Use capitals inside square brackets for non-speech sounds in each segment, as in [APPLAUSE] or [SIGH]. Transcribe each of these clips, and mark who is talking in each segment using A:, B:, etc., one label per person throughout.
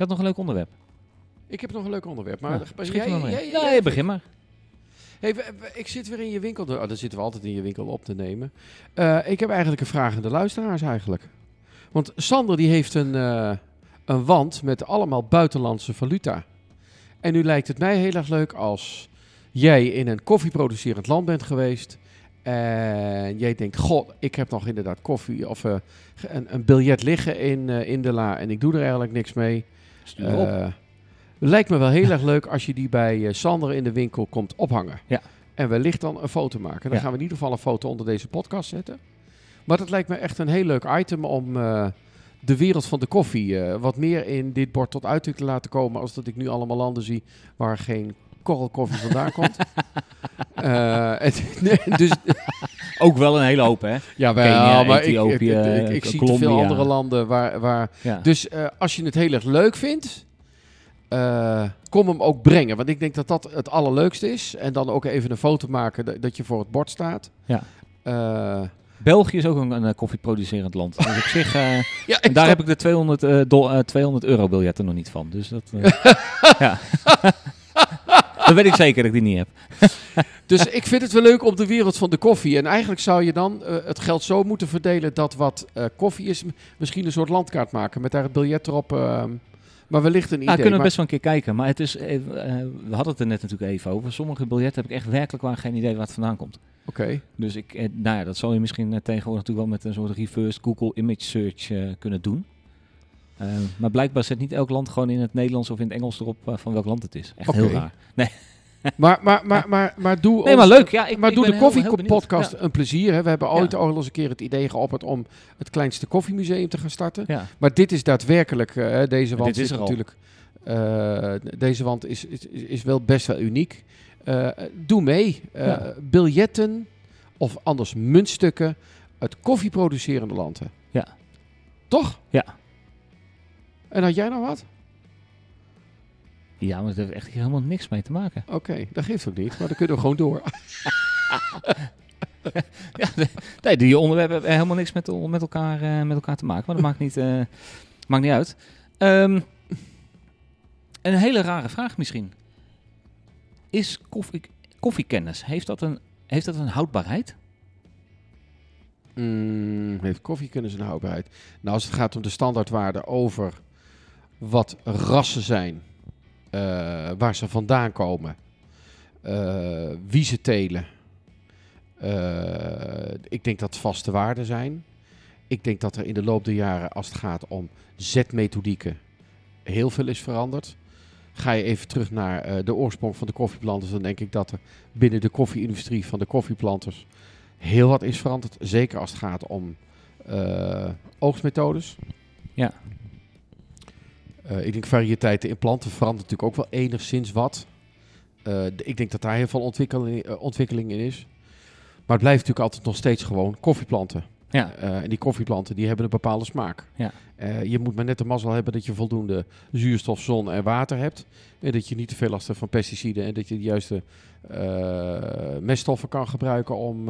A: Je had nog een leuk onderwerp.
B: Ik heb nog een leuk onderwerp. Maar jij,
A: Nee, begin maar.
B: Hey, ik zit weer in je winkel. Oh, dan zitten we altijd in je winkel op te nemen. Eh, ik heb eigenlijk een vraag aan de luisteraars eigenlijk. Want Sander die heeft een, eh, een wand met allemaal buitenlandse valuta. En nu lijkt het mij heel erg leuk als jij in een koffieproducerend land bent geweest. En jij denkt, god, ik heb nog inderdaad koffie of eh, een, een biljet liggen in, in de la en ik doe er eigenlijk niks mee.
A: Stuur op.
B: Eh, lijkt me wel heel erg leuk als je die bij eh, Sander in de winkel komt ophangen.
A: Ja.
B: En wellicht dan een foto maken. Dan
A: Ja.
B: gaan we in ieder geval een foto onder deze podcast zetten. Maar dat lijkt me echt een heel leuk item om eh, de wereld van de koffie wat meer in dit bord tot uiting te laten komen. Als dat ik nu allemaal landen zie waar geen korrelkoffie vandaan komt. [LAUGHS] Eh, [LAUGHS] dus,
A: Ook wel een hele hoop, hè?
B: ja, wel,
A: Kenia,
B: maar ik, ik,
A: Ethiopië,
B: ik, ik, ik zie te veel andere landen waar, waar
A: Ja.
B: dus eh, als je het heel erg leuk vindt, eh, kom hem ook brengen. Want ik denk dat dat het allerleukste is. En dan ook even een foto maken dat, dat je voor het bord staat.
A: Ja. België is ook een, een koffieproducerend land. Dus op zich, [LAUGHS]
B: ja,
A: en daar heb ik de 200, eh, dol- eh, 200 euro biljetten nog niet van. Dus dat, ja. Dat weet ik zeker dat ik die niet heb. [LAUGHS]
B: Dus ik vind het wel leuk op de wereld van de koffie. En eigenlijk zou je dan eh, het geld zo moeten verdelen dat wat eh, koffie is, misschien een soort landkaart maken met daar het biljet erop. eh, maar wellicht een idee.
A: Nou, kunnen we
B: maar-
A: best wel een keer kijken. Maar het is, eh, we hadden het er net natuurlijk even over. Sommige biljetten heb ik echt werkelijk waar geen idee waar het vandaan komt.
B: Oké.
A: Dus ik, nou ja, dat zou je misschien tegenwoordig natuurlijk wel met een soort reverse Google image search kunnen doen. Eh, maar blijkbaar zet niet elk land gewoon in het Nederlands of in het Engels erop eh, van welk land het is. Echt heel raar. [LAUGHS]
B: Maar, maar, maar, maar, maar doe
A: Nee, maar leuk. Ja, ik,
B: maar
A: ik
B: doe de koffiepodcast
A: benieuwd.
B: een plezier. Hè? We hebben ooit
A: Ja.
B: al eens een keer het idee geopperd om het kleinste koffiemuseum te gaan starten.
A: Ja. Ja.
B: Maar dit is daadwerkelijk, deze wand
A: dit is er al.
B: natuurlijk, deze wand is, is, is wel best wel uniek. Eh, doe mee. Eh,
A: Ja.
B: Biljetten of anders muntstukken uit koffieproducerende landen.
A: Ja.
B: Toch?
A: Ja.
B: En had jij nog wat?
A: ja, maar dat heeft echt hier helemaal niks mee te maken.
B: Oké, dat geeft ook niet, maar dan kunnen we gewoon door. [LAUGHS] [LAUGHS]
A: Ja, de- nee, die onderwerpen hebben helemaal niks met, met, elkaar, eh, met elkaar te maken. Maar dat maakt niet, eh, maakt niet uit. Ehm, een hele rare vraag misschien. Is koffie, koffiekennis, heeft dat, een, heeft dat een houdbaarheid?
B: Mm, heeft koffiekennis een houdbaarheid? Nou, als het gaat om de standaardwaarden over wat rassen zijn, eh, waar ze vandaan komen, eh, wie ze telen. eh, ik denk dat vaste waarden zijn. Ik denk dat er in de loop der jaren, als het gaat om zetmethodieken, heel veel is veranderd. Ga je even terug naar de oorsprong van de koffieplanters, dan denk ik dat er binnen de koffie-industrie van de koffieplanters heel wat is veranderd. Zeker als het gaat om oogstmethodes.
A: Ja.
B: Eh, ik denk variëteiten in planten verandert natuurlijk ook wel enigszins wat. Eh, ik denk dat daar heel veel ontwikkeling, eh, ontwikkeling in is. Maar het blijft natuurlijk altijd nog steeds gewoon koffieplanten.
A: Ja,
B: en die koffieplanten die hebben een bepaalde smaak.
A: Ja.
B: Je moet maar net de mazzel hebben dat je voldoende zuurstof, zon en water hebt. En dat je niet te veel last hebt van pesticiden. En dat je de juiste meststoffen kan gebruiken om...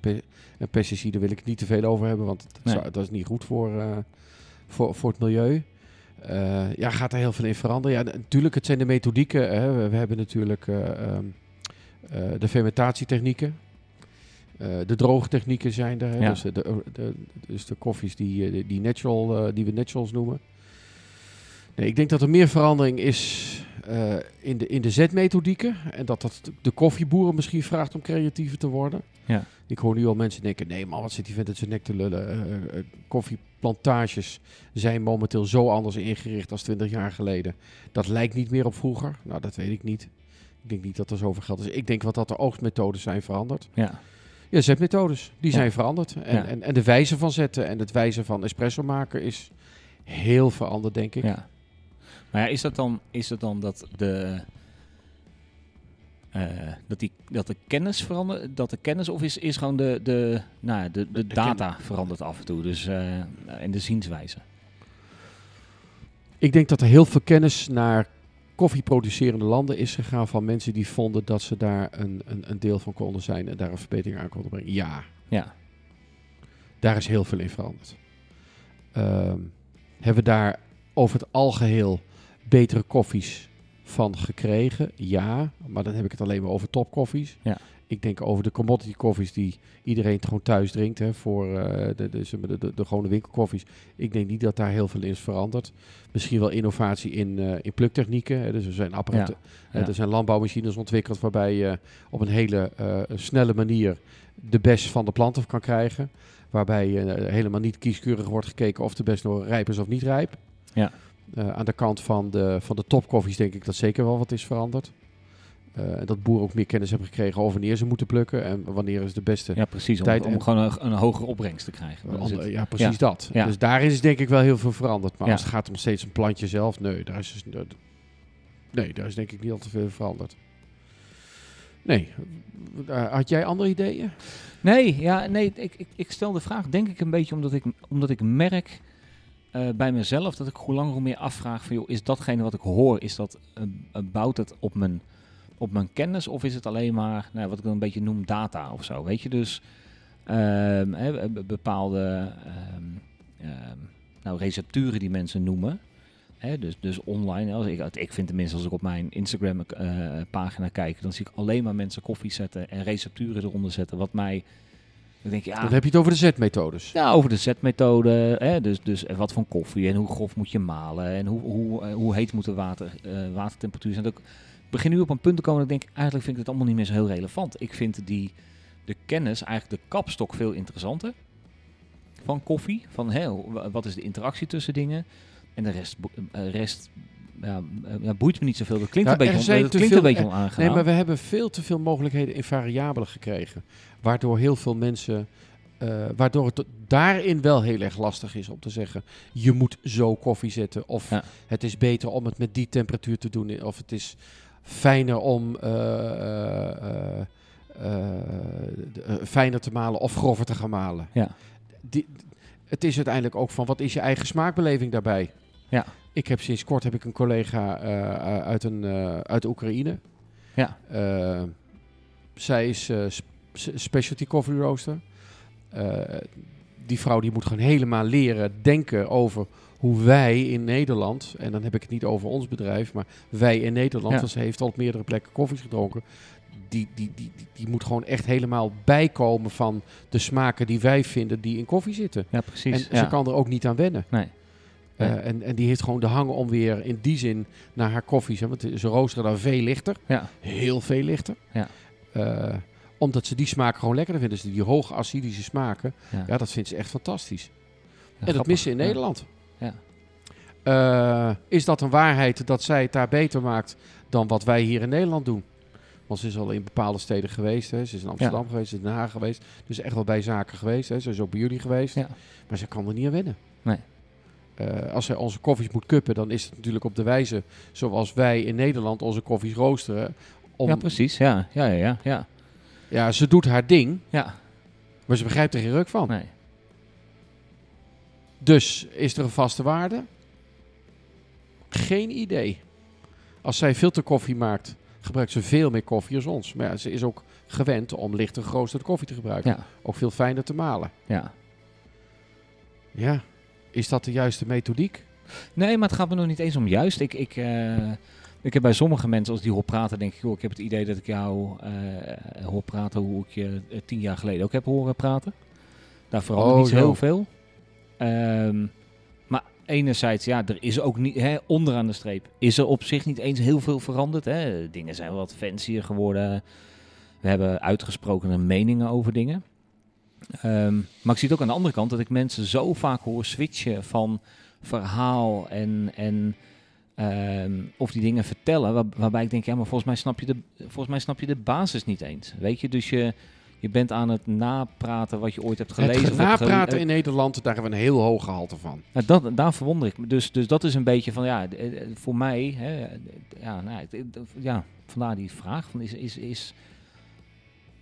B: pe- en pesticiden wil ik niet te veel over hebben, want dat,
A: Nee.
B: zou- dat is niet goed voor, voor, voor het milieu. Eh, ja, gaat er heel veel in veranderen? Ja, natuurlijk, het zijn de methodieken. Hè. We, we hebben natuurlijk ehm, eh, de fermentatietechnieken. De droogtechnieken zijn er.
A: Ja.
B: Dus, de, de, de- dus de koffies die, die, natural, die we naturals noemen. Nee, ik denk dat er meer verandering is in, de, in de zetmethodieken. En dat dat de koffieboeren misschien vraagt om creatiever te worden.
A: Ja.
B: Ik hoor nu al mensen denken, nee man, wat zit die vent uit zijn nek te lullen. Eh, koffieplantages zijn momenteel zo anders ingericht als 20 jaar geleden. Dat lijkt niet meer op vroeger. Nou, dat weet ik niet. Ik denk niet dat er zoveel geld is. Ik denk wat dat de oogstmethodes zijn veranderd.
A: ja.
B: Ja, zetmethodes, die
A: Ja.
B: zijn veranderd. En,
A: Ja.
B: en, en de wijze van zetten en het wijze van espresso maken is heel veranderd, denk ik.
A: Ja. Maar ja, is dat dan, is dat, dan dat de... eh, dat, die, dat de kennis verandert, dat de kennis of is, is gewoon de, de, nou, ja, de, de,
B: De ken-
A: data verandert af en toe, dus eh, en de zienswijze.
B: Ik denk dat er heel veel kennis naar koffieproducerende landen is gegaan van mensen die vonden dat ze daar een, een, een deel van konden zijn en daar een verbetering aan konden brengen. Ja,
A: Ja,
B: daar is heel veel in veranderd. Ehm, hebben we daar over het algeheel betere koffies van gekregen? Ja, maar dan heb ik het alleen maar over topkoffies.
A: Ja.
B: Ik denk over de commodity koffies die iedereen gewoon thuis drinkt, hè, voor eh, de, de, de, de, gewone winkelkoffies. Ik denk niet dat daar heel veel is veranderd. Misschien wel innovatie in, eh, in pluktechnieken. Hè. Dus er zijn apparaten,
A: Ja.
B: er zijn landbouwmachines ontwikkeld waarbij je op een hele eh, snelle manier de best van de planten kan krijgen. Waarbij helemaal niet kieskeurig wordt gekeken of de best nog rijp is of niet rijp.
A: Ja.
B: Eh, aan de kant van de, van de topkoffies denk ik dat zeker wel wat is veranderd. Eh, en dat boeren ook meer kennis hebben gekregen over wanneer ze moeten plukken en wanneer is de beste.
A: ja precies, om,
B: Tijd
A: om
B: en-
A: gewoon een, een hogere opbrengst te krijgen. Het-
B: ja, precies dat.
A: Ja.
B: Dus daar is denk ik wel heel veel veranderd. Maar
A: Ja.
B: als het gaat om steeds een plantje zelf, nee, daar is, dus, nee, daar is denk ik niet al te veel veranderd. Nee. Eh, had jij andere ideeën?
A: Nee, ja, nee ik, ik, ik stel de vraag denk ik een beetje omdat ik, omdat ik merk eh, bij mezelf dat ik hoe langer hoe meer afvraag van joh, is datgene wat ik hoor, is dat, eh, bouwt het op mijn, op mijn kennis of is het alleen maar, nou, wat ik dan een beetje noem data of zo, weet je, dus ehm, bepaalde ehm, ehm, nou, recepturen die mensen noemen, hè, dus, dus online, als ik, ik vind tenminste als ik op mijn Instagram eh, pagina kijk, dan zie ik alleen maar mensen koffie zetten en recepturen eronder zetten, wat mij, ik denk ja,
B: Dan heb je het over de zetmethodes.
A: ja, over de zetmethode. Hè, dus, dus wat voor koffie en hoe grof moet je malen en hoe, hoe, eh, hoe heet moet de water, eh, watertemperatuur zijn. Ik begin nu op een punt te komen dat ik denk, eigenlijk vind ik het allemaal niet meer zo heel relevant. Ik vind die, de kennis, eigenlijk de kapstok veel interessanter van koffie. Van hoe- wat is de interactie tussen dingen. En de rest, eh, rest ja, eh, ja, boeit me niet zoveel. Dat klinkt
B: Ja,
A: een beetje, on- dat klinkt
B: veel-
A: een beetje onaangenaam.
B: Nee, maar we hebben veel te veel mogelijkheden in variabelen gekregen. Waardoor heel veel mensen. eh, waardoor het daarin wel heel erg lastig is om te zeggen: je moet zo koffie zetten. Of
A: Ja.
B: het is beter om het met die temperatuur te doen. Of het is fijner om. eh, fijner te malen of grover te gaan malen.
A: Ja.
B: Die, het is uiteindelijk ook van wat is je eigen smaakbeleving daarbij.
A: Ja.
B: Ik heb sinds kort heb ik een collega eh, uit, een, eh, uit Oekraïne.
A: Ja.
B: Eh, zij is eh, specialty coffee roaster. Eh, die vrouw die moet gewoon helemaal leren denken over hoe wij in Nederland, en dan heb ik het niet over ons bedrijf, maar wij in Nederland,
A: Ja.
B: want ze heeft al op meerdere plekken koffies gedronken. Die, die, die, die, die moet gewoon echt helemaal bijkomen van de smaken die wij vinden die in koffie zitten.
A: ja, precies.
B: En
A: ja.
B: ze kan er ook niet aan wennen.
A: Nee.
B: Eh, en, en die heeft gewoon de hang om weer in die zin naar haar koffies. Hè, want ze roosteren dan veel lichter.
A: Ja.
B: Heel veel lichter.
A: Ja.
B: Eh, omdat ze die smaken gewoon lekkerder vinden. Dus die hoge acidische smaken.
A: Ja.
B: Dat vindt ze echt fantastisch. En dat missen in. Nederland.
A: Ja.
B: Eh, is dat een waarheid dat zij het daar beter maakt dan wat wij hier in Nederland doen? Want ze is al in bepaalde steden geweest. Hè. Ze is in Amsterdam geweest, ze is in Den Haag geweest. Dus echt wel bij zaken geweest. Hè. Ze is ook bij jullie geweest.
A: Ja.
B: Maar ze kan er niet aan wennen.
A: Nee.
B: Eh, als zij onze koffies moet kuppen, dan is het natuurlijk op de wijze zoals wij in Nederland onze koffies roosteren. Om,
A: Ja, precies. Ja, ja, ja, ja. ja.
B: ja, ze doet haar ding,
A: ja.
B: maar ze begrijpt er geen ruk van.
A: Nee.
B: Dus is er een vaste waarde? Geen idee. Als zij filterkoffie maakt, gebruikt ze veel meer koffie als ons. Maar ja, ze is ook gewend om lichter geroosterde koffie te gebruiken.
A: Ja.
B: Ook veel fijner te malen.
A: Ja.
B: Ja, is dat de juiste methodiek?
A: Nee, maar het gaat me nog niet eens om juist. Ik, ik, eh, ik heb bij sommige mensen, als die hoor praten, denk ik, joh, ik heb het idee dat ik jou eh, hoor praten hoe ik je eh, tien jaar geleden ook heb horen praten. Daar verandert
B: Oh,
A: niet zo heel veel. Ehm, maar enerzijds, ja, er is ook niet, hè, onderaan de streep, is er op zich niet eens heel veel veranderd. Hè. Dingen zijn wat fancier geworden. We hebben uitgesprokene meningen over dingen. Ehm, maar ik zie het ook aan de andere kant dat ik mensen zo vaak hoor switchen van verhaal en, en ehm, of die dingen vertellen, waar- waarbij ik denk, ja, maar volgens mij snap je de, volgens mij snap je de basis niet eens. Weet je, dus je, Je bent aan het napraten wat je ooit hebt gelezen.
B: Het
A: gele-
B: napraten in Nederland, daar hebben we een heel hoog gehalte van.
A: Nou, dat, daar verwonder ik me. Dus, dus dat is een beetje van, ja, d- eh, voor mij, hè, eh, ja, nou, ja, vandaar die vraag van, is, is, is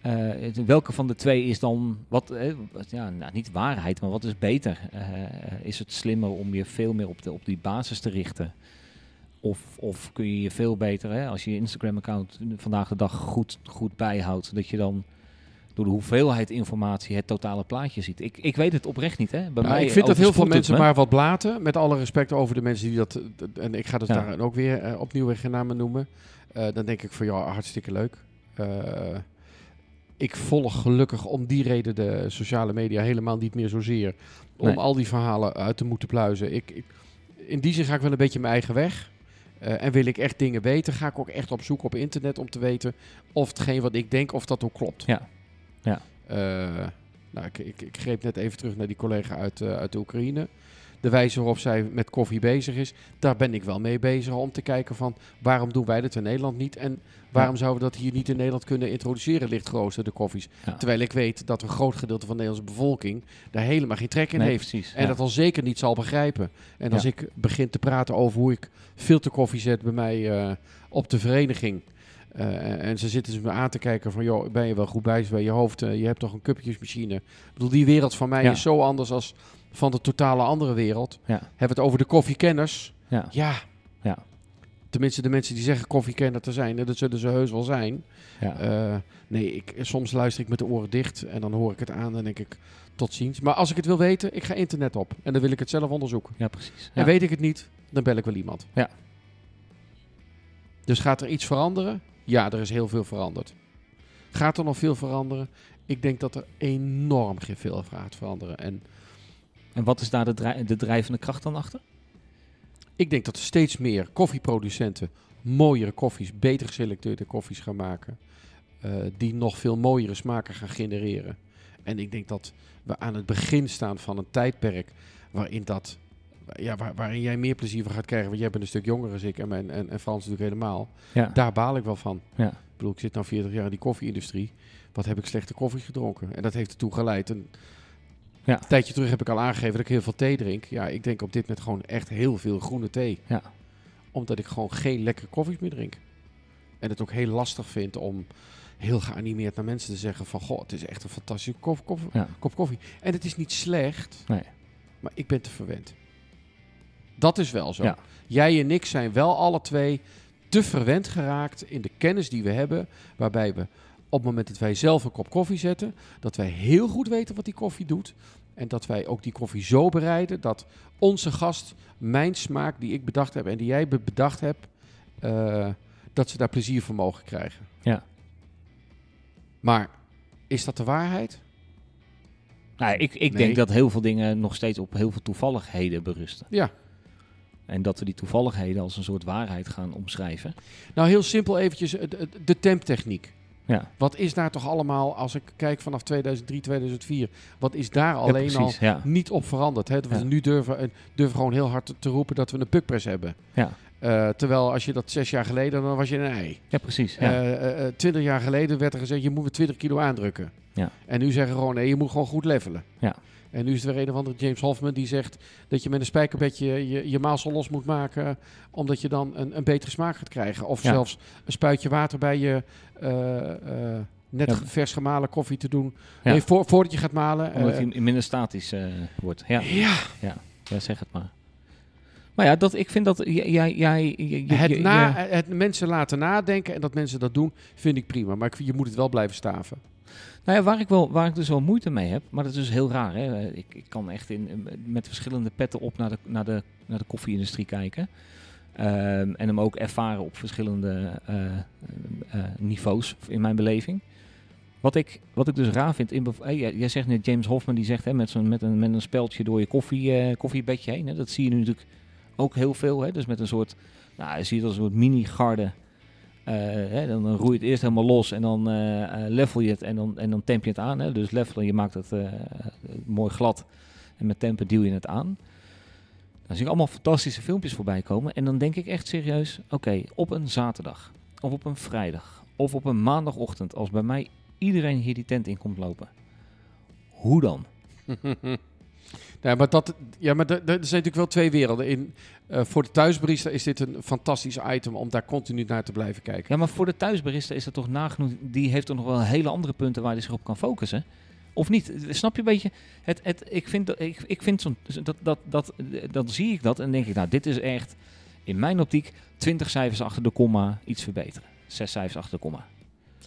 A: eh, welke van de twee is dan, wat, eh, wat- ja, nou, niet waarheid, maar wat is beter? Eh, is het slimmer om je veel meer op, de, op die basis te richten? Of, of kun je je veel beter, hè, als je je Instagram-account vandaag de dag goed, goed bijhoudt, dat je dan door de hoeveelheid informatie het totale plaatje ziet. Ik, ik weet het oprecht niet, hè. Bij
B: Nou,
A: mij
B: ik vind dat heel veel mensen
A: me.
B: maar wat blaten. Met alle respect over de mensen die dat. En ik ga dat
A: Ja.
B: daar ook weer eh, opnieuw weer namen noemen. Eh, dan denk ik van ja, hartstikke leuk. Eh, ik volg gelukkig om die reden de sociale media helemaal niet meer zozeer. Om
A: Nee.
B: al die verhalen uit te moeten pluizen. Ik, ik, in die zin ga ik wel een beetje mijn eigen weg. Eh, en wil ik echt dingen weten, ga ik ook echt op zoek op internet om te weten of hetgeen wat ik denk, of dat ook klopt.
A: Ja. Ja.
B: Eh, nou, ik, ik, ik greep net even terug naar die collega uit, eh, uit de Oekraïne. De wijze waarop zij met koffie bezig is, daar ben ik wel mee bezig om te kijken van waarom doen wij dat in Nederland niet en waarom zouden we dat hier niet in Nederland kunnen introduceren, licht geroosterde koffies.
A: Ja.
B: Terwijl ik weet dat een groot gedeelte van de Nederlandse bevolking daar helemaal geen trek in
A: Nee,
B: heeft.
A: precies.
B: En
A: ja.
B: dat al zeker niet zal begrijpen. En als ik begin te praten over hoe ik filterkoffie zet bij mij eh, op de vereniging. Eh, en ze zitten ze me aan te kijken van, joh, ben je wel goed bij bij je hoofd? Eh, je hebt toch een cupjesmachine? Ik bedoel, die wereld van mij
A: Ja.
B: is zo anders als van de totale andere wereld.
A: Ja.
B: Hebben we het over de koffiekenners?
A: Ja.
B: Ja.
A: Ja.
B: Tenminste, de mensen die zeggen koffiekenner te zijn, dat zullen ze heus wel zijn.
A: Ja.
B: Eh, nee, ik, soms luister ik met de oren dicht en dan hoor ik het aan en denk ik, tot ziens. Maar als ik het wil weten, ik ga internet op en dan wil ik het zelf onderzoeken.
A: ja, precies.
B: En weet ik het niet, dan bel ik wel iemand.
A: Ja.
B: Dus gaat er iets veranderen? Ja, er is heel veel veranderd. Gaat er nog veel veranderen? Ik denk dat er enorm veel gaat veranderen. En
A: En wat is daar de, de drijvende kracht dan achter?
B: ik denk dat er steeds meer koffieproducenten mooiere koffies, beter geselecteerde koffies gaan maken. eh, die nog veel mooiere smaken gaan genereren. En ik denk dat we aan het begin staan van een tijdperk waarin dat. Ja, waar, waarin jij meer plezier van gaat krijgen. Want jij bent een stuk jonger dan ik en, en, en Frans natuurlijk helemaal.
A: Ja.
B: Daar baal ik wel van.
A: Ja.
B: Ik bedoel, ik zit nu 40 jaar in die koffieindustrie. Wat heb ik slechte koffie gedronken? En dat heeft ertoe geleid. En
A: Ja.
B: Een tijdje terug heb ik al aangegeven dat ik heel veel thee drink. Ja, ik denk op dit moment gewoon echt heel veel groene thee.
A: Ja.
B: Omdat ik gewoon geen lekkere koffies meer drink. En het ook heel lastig vind om heel geanimeerd naar mensen te zeggen van... Goh, het is echt een fantastische
A: Ja.
B: kop koffie. En het is niet slecht,
A: Nee.
B: maar ik ben te verwend. Dat is wel zo.
A: Ja.
B: Jij en ik zijn wel alle twee te verwend geraakt in de kennis die we hebben. Waarbij we op het moment dat wij zelf een kop koffie zetten, dat wij heel goed weten wat die koffie doet. En dat wij ook die koffie zo bereiden dat onze gast mijn smaak die ik bedacht heb en die jij be- bedacht hebt, eh, dat ze daar plezier van mogen krijgen.
A: Ja.
B: Maar is dat de waarheid?
A: Nou, ik, ik
B: Nee.
A: denk dat heel veel dingen nog steeds op heel veel toevalligheden berusten.
B: Ja.
A: En dat we die toevalligheden als een soort waarheid gaan omschrijven.
B: Nou, heel simpel eventjes de, temptechniek.
A: Ja,
B: Wat is daar toch allemaal, als ik kijk vanaf 2003, 2004, wat is daar
A: ja
B: alleen al.
A: Ja.
B: niet op veranderd? Hè? Dat we nu durven, eh, durven gewoon heel hard te, roepen dat we een pukpress hebben.
A: Ja.
B: Eh, terwijl als je dat zes jaar geleden, dan was je een ei.
A: ja, precies. Ja.
B: Eh, Twintig jaar geleden werd er gezegd, je moet weer 20 kilo aandrukken.
A: Ja.
B: En nu zeggen gewoon, nee, je moet gewoon goed levelen.
A: Ja.
B: En nu is er weer een of andere James Hoffman die zegt dat je met een spijkerbedje je, je los moet maken, omdat je dan een, een betere smaak gaat krijgen. Of
A: Ja.
B: zelfs een spuitje water bij je eh, eh, net
A: Ja.
B: vers gemalen koffie te doen. Nee, voor, voordat je gaat malen.
A: Omdat
B: eh,
A: hij minder statisch wordt. Ja.
B: ja,
A: ja, zeg het maar. Maar ja, dat, ik vind dat jij... jij
B: het, na, het mensen laten nadenken en dat mensen dat doen, vind ik prima. Maar ik je moet het wel blijven staven.
A: Nou ja, waar ik, wel, waar ik dus wel moeite mee heb, maar dat is dus heel raar. Hè? Ik, ik kan echt in, met verschillende petten op naar de, naar de, naar de koffieindustrie kijken. Ehm, en hem ook ervaren op verschillende eh, eh, eh, niveaus in mijn beleving. Wat ik, wat ik dus raar vind, in, eh, jij, zegt net James Hofman die zegt hè, met, met, een, met een speldje door je koffie, eh, koffiebedje heen. Hè? Dat zie je nu natuurlijk ook heel veel. Hè? Dus met een soort, nou, je ziet als een soort mini-garde. Eh, hè, dan, roei je het eerst helemaal los en dan eh, eh, level je het en dan, en dan temp je het aan. Hè? Dus levelen, je maakt het mooi glad en met tempen duw je het aan. Dan zie ik allemaal fantastische filmpjes voorbij komen. En dan denk ik echt serieus, oké, op een zaterdag of op een vrijdag of op een maandagochtend, als bij mij iedereen hier die tent in komt lopen. Hoe dan? [LAUGHS]
B: Ja, maar, dat, ja, maar er zijn natuurlijk wel twee werelden. In, eh, voor de thuisbarista is dit een fantastisch item om daar continu naar te blijven kijken.
A: Ja, maar voor de thuisbarista is dat toch nagenoeg... Die heeft toch nog wel hele andere punten waar hij zich op kan focussen? Of niet? Snap je een beetje? Het, het, ik vind, ik, ik vind zo'n... Dat, dat, dat, dan zie ik dat en denk ik, nou, dit is echt... In mijn optiek 20 cijfers achter de komma iets verbeteren. Zes cijfers achter de komma.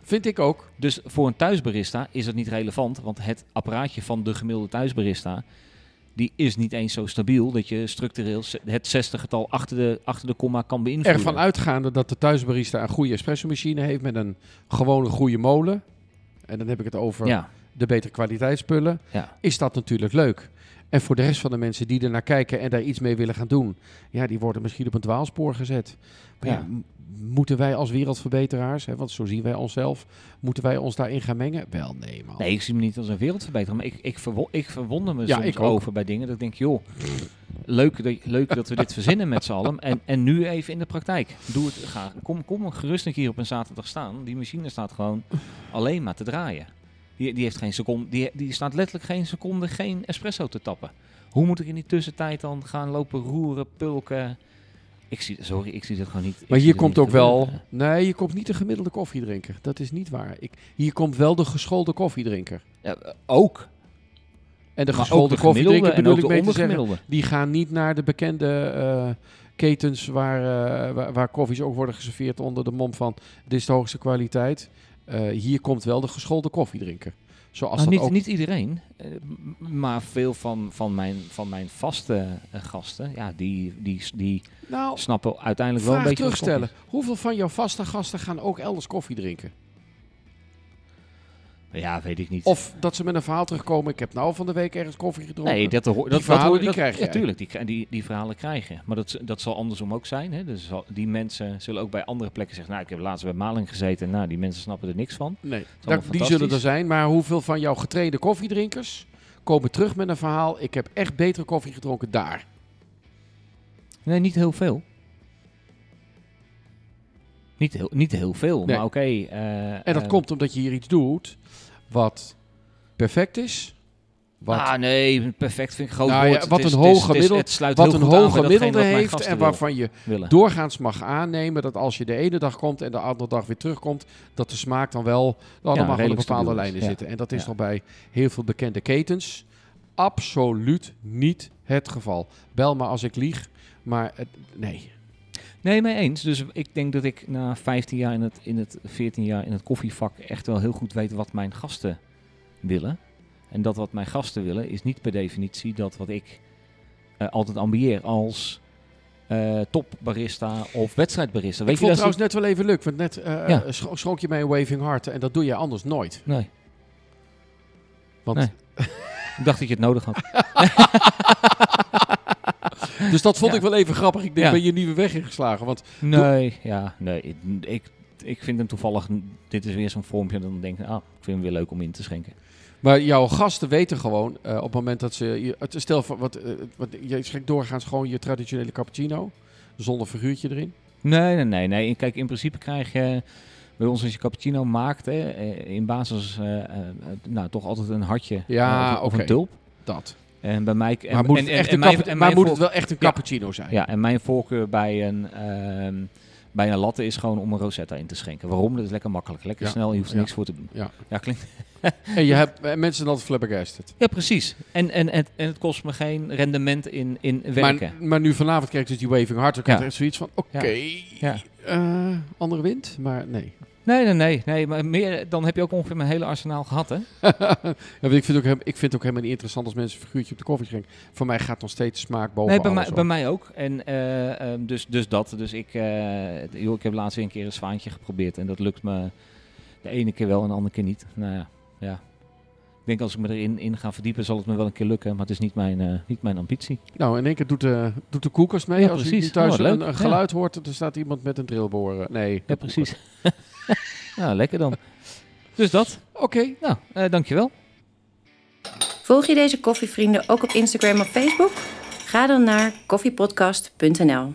B: Vind ik ook.
A: Dus voor een thuisbarista is het niet relevant, want het apparaatje van de gemiddelde thuisbarista, die is niet eens zo stabiel dat je structureel het 60-getal achter de, achter de komma kan beïnvloeden.
B: Ervan uitgaande dat de thuisbarista een goede espresso-machine heeft met een gewone goede molen. En dan heb ik het over
A: Ja,
B: de betere kwaliteitsspullen.
A: ja.
B: Is dat natuurlijk leuk. En voor de rest van de mensen die er naar kijken en daar iets mee willen gaan doen, ja, die worden misschien op een dwaalspoor gezet. Maar ja,
A: Ja.
B: m- moeten wij als wereldverbeteraars, hè, want zo zien wij onszelf, moeten wij ons daarin gaan mengen? Wel, nee, man.
A: Nee, ik zie me niet als een wereldverbeter, maar ik, ik, verwo- ik verwonder me
B: Ja,
A: soms over bij dingen dat ik denk, joh, leuk dat, leuk dat we dit verzinnen met z'n allen. En, en nu even in de praktijk. Doe het, ga, kom, kom gerust een keer op een zaterdag staan. Die machine staat gewoon alleen maar te draaien. Die, die, heeft geen seconde, die, die staat letterlijk geen seconde geen espresso te tappen. Hoe moet ik in die tussentijd dan gaan lopen roeren, pulken? Ik zie, sorry, ik zie dat gewoon niet.
B: Maar hier komt ook wel. Nee, hier komt niet de gemiddelde koffiedrinker. Dat is niet waar. Ik, hier komt wel de geschoolde koffiedrinker.
A: Ja, ook.
B: En de
A: Maar
B: geschoolde
A: de
B: koffiedrinker bedoel ik mee te zeggen. Die gaan niet naar de bekende eh, ketens waar, eh, waar, waar koffies ook worden geserveerd onder de mom van dit is de hoogste kwaliteit. Eh, hier komt wel de geschoolde koffiedrinker. Zoals
A: Nou,
B: dat
A: niet,
B: ook...
A: niet iedereen, eh, maar veel van, van, mijn, van mijn vaste eh, gasten, ja, die, die, die
B: nou,
A: snappen uiteindelijk wel een beetje
B: terugstellen.
A: koffie
B: Hoeveel van jouw vaste gasten gaan ook elders koffie drinken?
A: Ja, weet ik niet.
B: Of dat ze met een verhaal terugkomen. Ik heb nou van de week ergens koffie gedronken.
A: nee, dat, hoor- dat,
B: verhalen, die
A: dat-
B: krijg
A: Ja,
B: jij.
A: tuurlijk, die, die, die verhalen krijgen. Maar dat, dat zal andersom ook zijn. Hè? Dus die mensen zullen ook bij andere plekken zeggen, nou, ik heb laatst bij Maling gezeten. Nou, die mensen snappen er niks van.
B: Nee, dat- die zullen er zijn. Maar hoeveel van jouw getrainde koffiedrinkers komen terug met een verhaal? Ik heb echt betere koffie gedronken daar.
A: Nee, niet heel veel. Niet heel, niet heel veel,
B: Nee.
A: maar oké. eh,
B: En dat
A: eh,
B: komt omdat je hier iets doet wat perfect is. Wat,
A: Ah, nee, perfect vind ik groot
B: Nou ja, wat
A: is-
B: een hoog gemiddelde- wat een hoog gemiddelde heeft en waarvan je
A: willen.
B: doorgaans mag aannemen dat als je de ene dag komt en de andere dag weer terugkomt, dat de smaak dan wel allemaal op
A: redelijk
B: bepaalde
A: stabiel is.
B: lijnen
A: Ja.
B: zitten. En dat is
A: Ja.
B: nog bij heel veel bekende ketens absoluut niet het geval. Bel maar als ik lieg, maar het, nee.
A: Nee, mee eens. Dus ik denk dat ik na 15 jaar in het, in het 14 jaar in het koffievak echt wel heel goed weet wat mijn gasten willen. En dat wat mijn gasten willen is niet per definitie dat wat ik eh, altijd ambieer als eh topbarista of wedstrijdbarista. Weet
B: ik
A: je
B: vond
A: dat
B: het trouwens net wel even leuk, want net eh
A: Ja.
B: schrok je mij een waving heart en dat doe je anders nooit.
A: Nee,
B: Want,
A: Nee. ik dacht dat je het nodig had. [LAUGHS] [LAUGHS]
B: Dus dat vond ik wel even grappig. Ik denk, ben je een nieuwe weg ingeslagen? Want
A: Nee, ja, nee. Ik, ik, ik vind hem toevallig, dit is weer zo'n vormpje, dan denk ik, ah, ik vind hem weer leuk om in te schenken.
B: Maar jouw gasten weten gewoon eh, op het moment dat ze. Stel voor, wat, eh, wat, je schenkt doorgaans gewoon je traditionele cappuccino. Zonder figuurtje erin.
A: Nee, nee, nee, nee. Kijk, in principe krijg je bij ons als je cappuccino maakt, hè, eh, in basis, nou, toch altijd een hartje
B: Ja,
A: of, een tulp.
B: Dat.
A: En bij mij... En,
B: maar moet,
A: en,
B: het,
A: en- mijn-
B: maar moet het wel echt een
A: Ja.
B: cappuccino zijn?
A: Ja, en mijn voorkeur bij een, ehm, bij een latte is gewoon om een rosetta in te schenken. Waarom? Dat is lekker makkelijk. Lekker
B: Ja.
A: snel, je hoeft er niks voor te doen.
B: Ja.
A: Ja, klinkt...
B: En je hebt en mensen altijd flabbergasted.
A: Ja, precies. En, en, en, en het kost me geen rendement in, in werken.
B: Maar, maar nu vanavond krijg je dus die waving heart. Dan krijg je echt zoiets van: oké, eh, andere wind. Maar nee.
A: Nee, nee, nee, nee. Maar meer, dan heb je ook ongeveer mijn hele arsenaal gehad, hè? [LAUGHS]
B: ja, ik, vind ook, ik vind het ook helemaal niet interessant als mensen een figuurtje op de koffie schenken. Voor mij gaat nog steeds smaak boven
A: Nee, bij
B: alles
A: mij,
B: op.
A: bij mij ook. En eh, ehm, dus, dus dat. Dus ik, eh, joh, ik heb laatst weer een keer een zwaantje geprobeerd. En dat lukt me de ene keer wel en de andere keer niet. Nou ja, ja. Ik denk als ik me erin in ga verdiepen, zal het me wel een keer lukken. Maar het is niet mijn, eh, niet mijn ambitie.
B: Nou, in één keer doet de, doet de koelkast mee.
A: Ja,
B: als je
A: precies.
B: thuis
A: Oh,
B: een, een geluid hoort, er staat iemand met een drillboor. Nee,
A: Ja, precies. [LAUGHS] [LAUGHS] nou, lekker dan. Dus dat.
B: Oké,
A: Nou, eh, dankjewel.
C: Volg je deze koffievrienden ook op Instagram of Facebook? Ga dan naar koffiepodcast.nl.